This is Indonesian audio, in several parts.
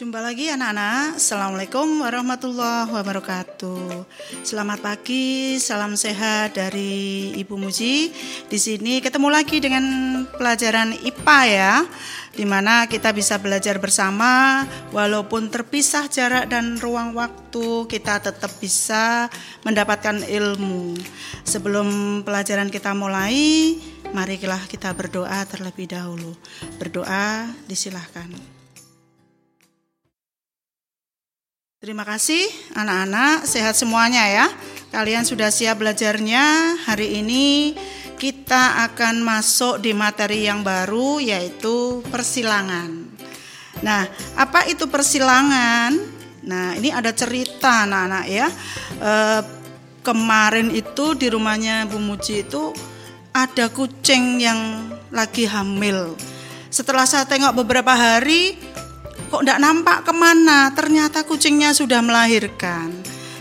Jumpa lagi anak-anak. Assalamualaikum warahmatullahi wabarakatuh. Selamat pagi, salam sehat dari Ibu Muji. Di sini ketemu lagi dengan pelajaran IPA ya, di mana kita bisa belajar bersama walaupun terpisah jarak dan ruang waktu, kita tetap bisa mendapatkan ilmu. Sebelum pelajaran kita mulai, marilah kita berdoa terlebih dahulu. Berdoa disilahkan. Terima kasih anak-anak, sehat semuanya ya. Kalian sudah siap belajarnya. Hari ini kita akan masuk di materi yang baru yaitu persilangan. Nah, apa itu persilangan? Nah, ini ada cerita anak-anak ya. E, kemarin itu di rumahnya Bu Muji itu ada kucing yang lagi hamil. Setelah saya tengok beberapa hari, kok tidak nampak ke mana? Ternyata kucingnya sudah melahirkan.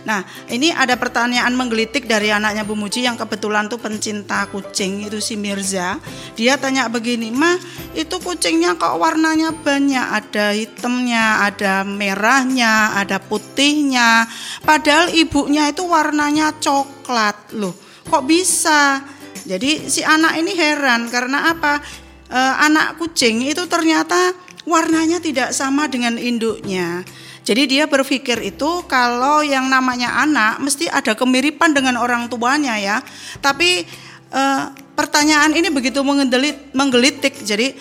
Nah, ini ada pertanyaan menggelitik dari anaknya Bu Muji yang kebetulan tuh pencinta kucing itu si Mirza. Dia tanya begini, "Mah, itu kucingnya kok warnanya banyak? Ada hitamnya, ada merahnya, ada putihnya. Padahal ibunya itu warnanya coklat. Loh, kok bisa?" Jadi si anak ini heran karena apa? E, anak kucing itu ternyata warnanya tidak sama dengan induknya. Jadi dia berpikir itu kalau yang namanya anak mesti ada kemiripan dengan orang tuanya ya. Tapi e, pertanyaan ini begitu menggelit, menggelitik. Jadi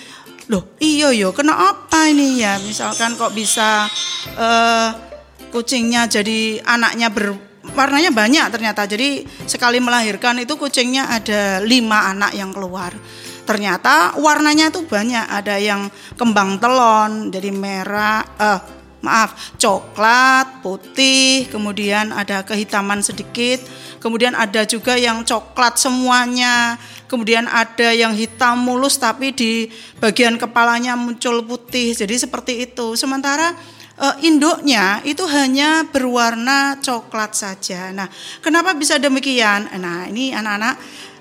loh iyo yo kenapa ini ya? Misalkan kok bisa e, kucingnya jadi anaknya ber warnanya banyak ternyata. Jadi sekali melahirkan itu kucingnya ada lima anak yang keluar ternyata warnanya itu banyak. Ada yang kembang telon jadi merah eh maaf coklat putih kemudian ada kehitaman sedikit kemudian ada juga yang coklat semuanya kemudian ada yang hitam mulus tapi di bagian kepalanya muncul putih. Jadi seperti itu. Sementara eh, induknya itu hanya berwarna coklat saja. Nah kenapa bisa demikian? Nah ini anak-anak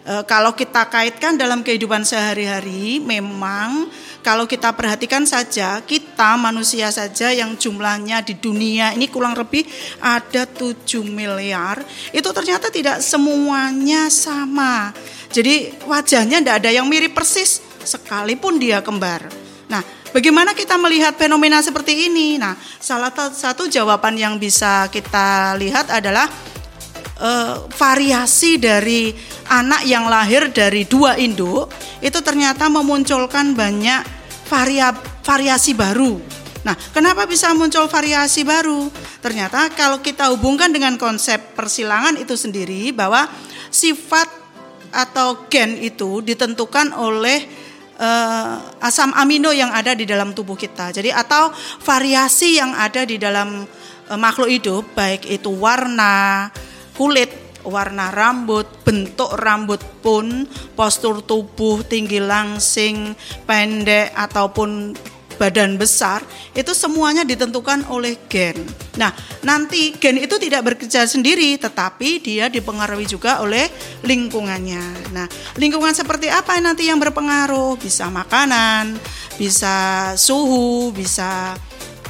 e, kalau kita kaitkan dalam kehidupan sehari-hari, memang kalau kita perhatikan saja, kita manusia saja yang jumlahnya di dunia ini kurang lebih ada 7 miliar, itu ternyata tidak semuanya sama. Jadi wajahnya tidak ada yang mirip persis, sekalipun dia kembar. Nah, bagaimana kita melihat fenomena seperti ini? Nah, salah satu jawaban yang bisa kita lihat adalah uh, variasi dari anak yang lahir dari dua induk itu ternyata memunculkan banyak varia, variasi baru. Nah, kenapa bisa muncul variasi baru? Ternyata kalau kita hubungkan dengan konsep persilangan itu sendiri bahwa sifat atau gen itu ditentukan oleh uh, asam amino yang ada di dalam tubuh kita. Jadi atau variasi yang ada di dalam uh, makhluk hidup baik itu warna, kulit, warna rambut, bentuk rambut pun, postur tubuh, tinggi langsing, pendek ataupun badan besar itu semuanya ditentukan oleh gen. Nah, nanti gen itu tidak bekerja sendiri tetapi dia dipengaruhi juga oleh lingkungannya. Nah, lingkungan seperti apa nanti yang berpengaruh? Bisa makanan, bisa suhu, bisa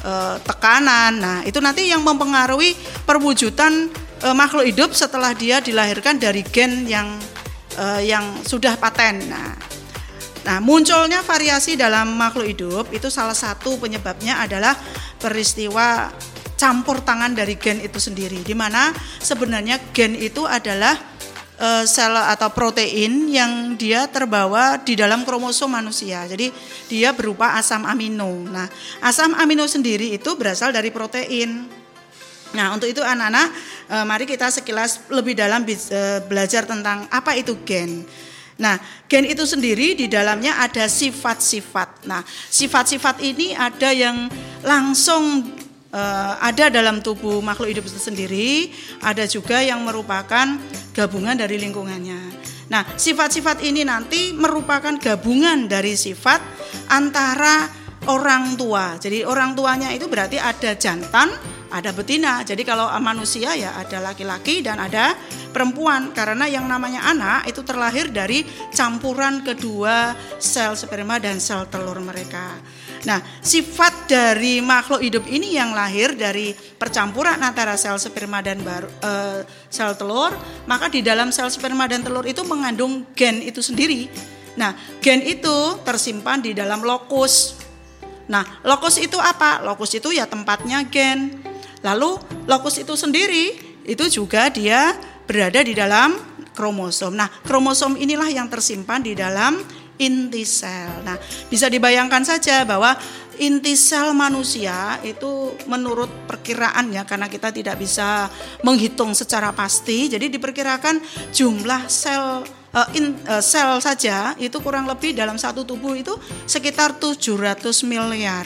uh, tekanan. Nah, itu nanti yang mempengaruhi perwujudan e, makhluk hidup setelah dia dilahirkan dari gen yang e, yang sudah paten. Nah, nah, munculnya variasi dalam makhluk hidup itu salah satu penyebabnya adalah peristiwa campur tangan dari gen itu sendiri. Di mana sebenarnya gen itu adalah e, sel atau protein yang dia terbawa di dalam kromosom manusia. Jadi dia berupa asam amino. Nah, asam amino sendiri itu berasal dari protein. Nah, untuk itu anak-anak, eh, mari kita sekilas lebih dalam eh, belajar tentang apa itu gen. Nah, gen itu sendiri di dalamnya ada sifat-sifat. Nah, sifat-sifat ini ada yang langsung uh, ada dalam tubuh makhluk hidup itu sendiri, ada juga yang merupakan gabungan dari lingkungannya. Nah, sifat-sifat ini nanti merupakan gabungan dari sifat antara orang tua. Jadi orang tuanya itu berarti ada jantan, ada betina. Jadi kalau manusia ya ada laki-laki dan ada perempuan karena yang namanya anak itu terlahir dari campuran kedua sel sperma dan sel telur mereka. Nah, sifat dari makhluk hidup ini yang lahir dari percampuran antara sel sperma dan baru, uh, sel telur, maka di dalam sel sperma dan telur itu mengandung gen itu sendiri. Nah, gen itu tersimpan di dalam lokus. Nah, lokus itu apa? Lokus itu ya tempatnya gen. Lalu lokus itu sendiri itu juga dia berada di dalam kromosom. Nah, kromosom inilah yang tersimpan di dalam inti sel. Nah, bisa dibayangkan saja bahwa inti sel manusia itu menurut perkiraan ya karena kita tidak bisa menghitung secara pasti. Jadi diperkirakan jumlah sel uh, in, uh, sel saja itu kurang lebih dalam satu tubuh itu sekitar 700 miliar.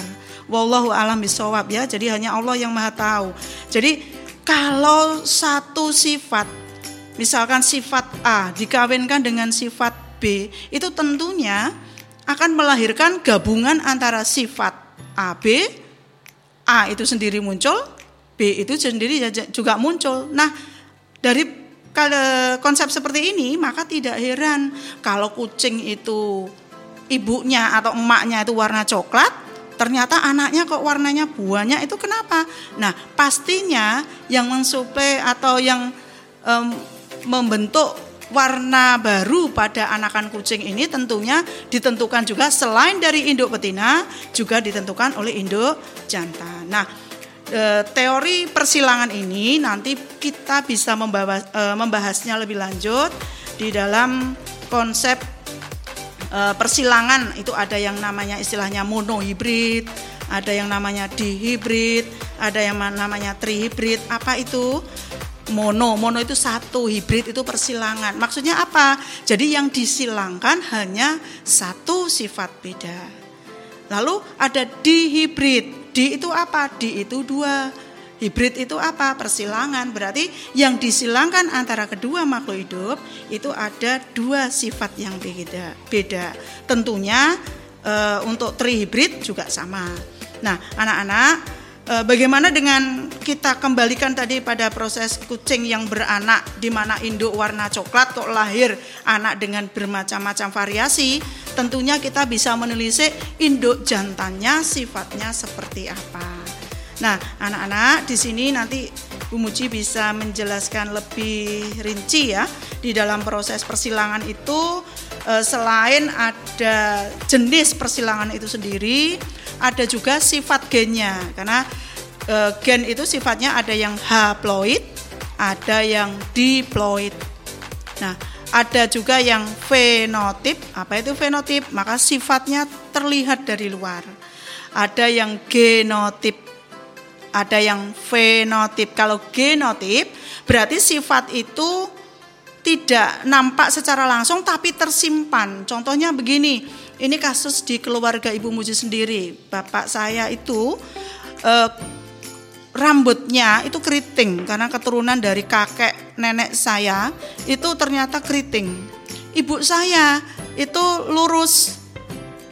Wallahu alam bisawab ya. Jadi hanya Allah yang Maha tahu. Jadi kalau satu sifat misalkan sifat A dikawinkan dengan sifat B, itu tentunya akan melahirkan gabungan antara sifat AB, A itu sendiri muncul, B itu sendiri juga muncul. Nah, dari konsep seperti ini maka tidak heran kalau kucing itu ibunya atau emaknya itu warna coklat, ternyata anaknya kok warnanya buahnya itu kenapa? Nah, pastinya yang mensuplai atau yang um, membentuk warna baru pada anakan kucing ini tentunya ditentukan juga selain dari induk betina juga ditentukan oleh induk jantan. Nah, e, teori persilangan ini nanti kita bisa membahas, e, membahasnya lebih lanjut di dalam konsep e, persilangan itu ada yang namanya istilahnya monohibrid, ada yang namanya dihibrid, ada yang namanya trihibrid. Apa itu? mono. Mono itu satu, hibrid itu persilangan. Maksudnya apa? Jadi yang disilangkan hanya satu sifat beda. Lalu ada dihibrid. Di itu apa? Di itu dua. Hibrid itu apa? Persilangan. Berarti yang disilangkan antara kedua makhluk hidup itu ada dua sifat yang beda. Beda. Tentunya e, untuk trihibrid juga sama. Nah, anak-anak Eh, bagaimana dengan kita kembalikan tadi pada proses kucing yang beranak di mana induk warna coklat kok lahir anak dengan bermacam-macam variasi, tentunya kita bisa menelisik induk jantannya sifatnya seperti apa. Nah, anak-anak di sini nanti Bu Muji bisa menjelaskan lebih rinci ya di dalam proses persilangan itu eh, selain ada jenis persilangan itu sendiri, ada juga sifat gennya karena e, gen itu sifatnya ada yang haploid, ada yang diploid. Nah, ada juga yang fenotip. Apa itu fenotip? Maka sifatnya terlihat dari luar. Ada yang genotip. Ada yang fenotip. Kalau genotip berarti sifat itu tidak nampak secara langsung tapi tersimpan. Contohnya begini, ini kasus di keluarga Ibu Muji sendiri. Bapak saya itu eh, rambutnya itu keriting karena keturunan dari kakek nenek saya itu ternyata keriting. Ibu saya itu lurus.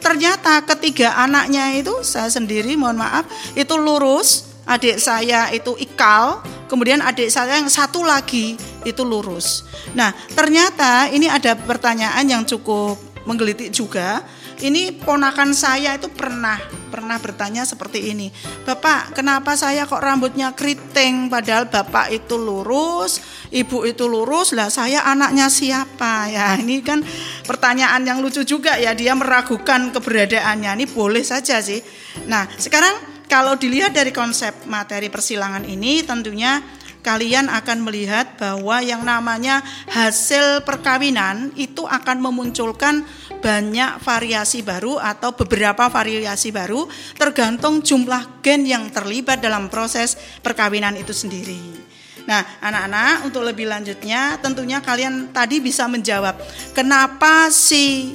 Ternyata ketiga anaknya itu saya sendiri mohon maaf itu lurus. Adik saya itu ikal, kemudian adik saya yang satu lagi itu lurus. Nah, ternyata ini ada pertanyaan yang cukup menggelitik juga ini ponakan saya itu pernah pernah bertanya seperti ini. Bapak, kenapa saya kok rambutnya keriting padahal bapak itu lurus, ibu itu lurus, lah saya anaknya siapa? Ya, ini kan pertanyaan yang lucu juga ya, dia meragukan keberadaannya. Ini boleh saja sih. Nah, sekarang kalau dilihat dari konsep materi persilangan ini tentunya kalian akan melihat bahwa yang namanya hasil perkawinan itu akan memunculkan banyak variasi baru atau beberapa variasi baru tergantung jumlah gen yang terlibat dalam proses perkawinan itu sendiri. Nah, anak-anak, untuk lebih lanjutnya, tentunya kalian tadi bisa menjawab kenapa si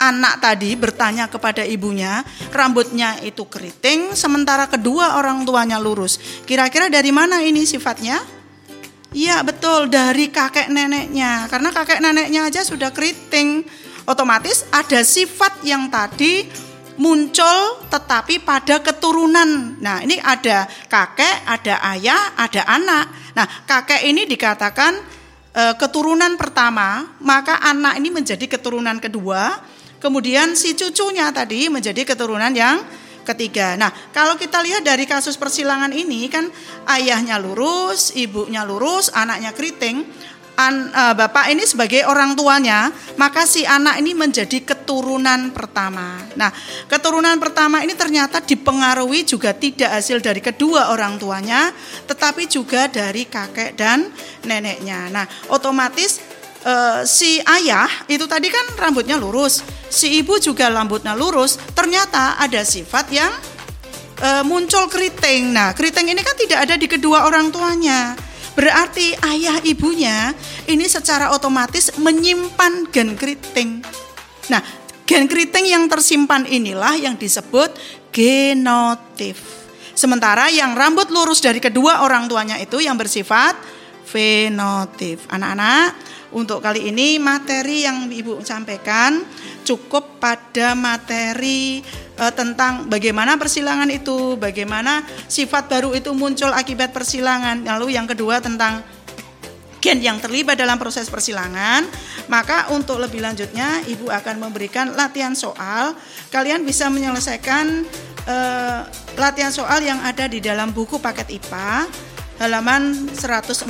anak tadi bertanya kepada ibunya, rambutnya itu keriting, sementara kedua orang tuanya lurus. Kira-kira dari mana ini sifatnya? Iya betul dari kakek neneknya karena kakek neneknya aja sudah keriting otomatis ada sifat yang tadi muncul tetapi pada keturunan. Nah, ini ada kakek, ada ayah, ada anak. Nah, kakek ini dikatakan e, keturunan pertama, maka anak ini menjadi keturunan kedua, kemudian si cucunya tadi menjadi keturunan yang ketiga. Nah, kalau kita lihat dari kasus persilangan ini kan ayahnya lurus, ibunya lurus, anaknya keriting. An, uh, bapak ini sebagai orang tuanya, maka si anak ini menjadi keturunan pertama. Nah, keturunan pertama ini ternyata dipengaruhi juga tidak hasil dari kedua orang tuanya, tetapi juga dari kakek dan neneknya. Nah, otomatis uh, si ayah itu tadi kan rambutnya lurus, si ibu juga rambutnya lurus, ternyata ada sifat yang uh, muncul keriting. Nah, keriting ini kan tidak ada di kedua orang tuanya. Berarti ayah ibunya ini secara otomatis menyimpan gen keriting. Nah, gen keriting yang tersimpan inilah yang disebut genotif. Sementara yang rambut lurus dari kedua orang tuanya itu yang bersifat fenotif. Anak-anak, untuk kali ini materi yang Ibu sampaikan cukup pada materi e, tentang bagaimana persilangan itu, bagaimana sifat baru itu muncul akibat persilangan. Lalu yang kedua tentang gen yang terlibat dalam proses persilangan, maka untuk lebih lanjutnya Ibu akan memberikan latihan soal. Kalian bisa menyelesaikan e, latihan soal yang ada di dalam buku paket IPA halaman 143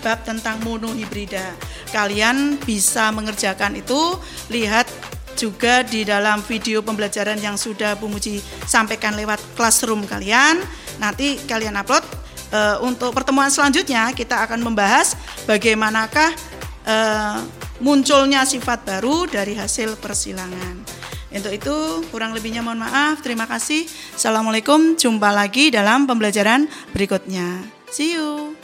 bab tentang monohibrida. Kalian bisa mengerjakan itu, lihat juga di dalam video pembelajaran yang sudah Bu Muji sampaikan lewat classroom kalian. Nanti kalian upload e, untuk pertemuan selanjutnya kita akan membahas bagaimanakah e, munculnya sifat baru dari hasil persilangan. Untuk itu kurang lebihnya mohon maaf. Terima kasih. Assalamualaikum. Jumpa lagi dalam pembelajaran berikutnya. See you.